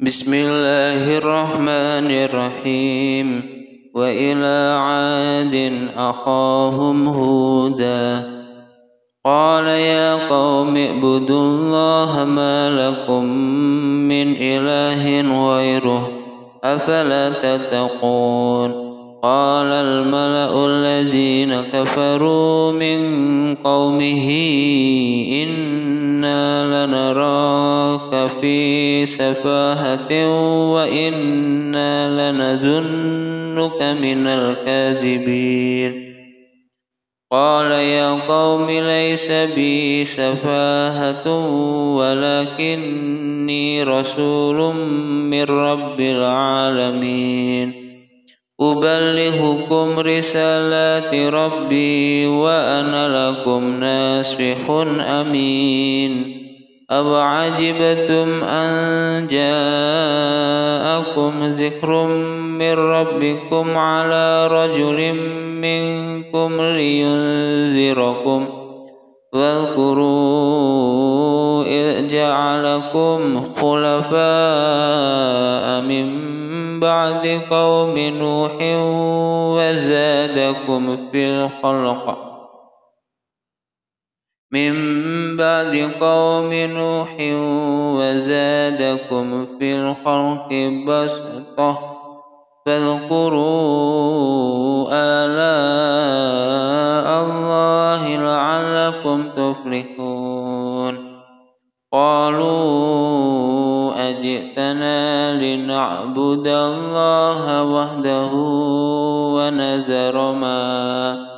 بسم الله الرحمن الرحيم وإلى عاد أخاهم هودا قال يا قوم اعبدوا الله ما لكم من إله غيره أفلا تتقون قال الملأ الذين كفروا من قومه إنا لنراك في سفاهة وإنا لنظنك من الكاذبين. قال يا قوم ليس بي سفاهة ولكني رسول من رب العالمين. أبلغكم رسالات ربي وأنا لكم ناصح أمين. أوعجبتم أن جاءكم ذكر من ربكم على رجل منكم لينذركم واذكروا إذ جعلكم خلفاء من بعد قوم نوح وزادكم في الخلق من بعد قوم نوح وزادكم في الخلق بسطة فاذكروا آلاء الله لعلكم تفلحون. قالوا أجئتنا لنعبد الله وحده ونذر ما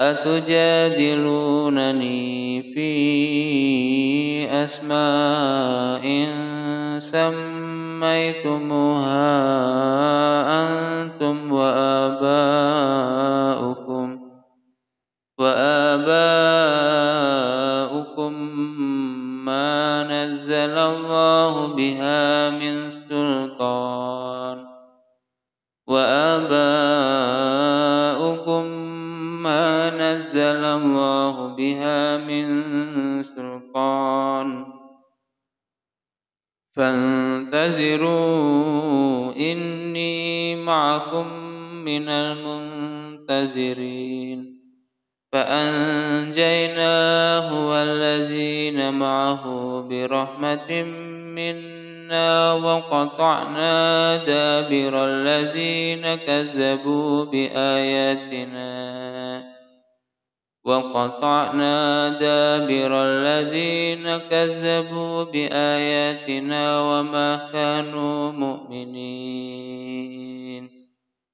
أتجادلونني في أسماء سميتموها أنتم وآباؤكم وآباؤكم ما نزل الله بها من سلطان وآباؤكم نزل الله بها من سلطان. فانتظروا إني معكم من المنتظرين. فأنجيناه والذين معه برحمة منا وقطعنا دابر الذين كذبوا بآياتنا. وقطعنا دابر الذين كذبوا بآياتنا وما كانوا مؤمنين.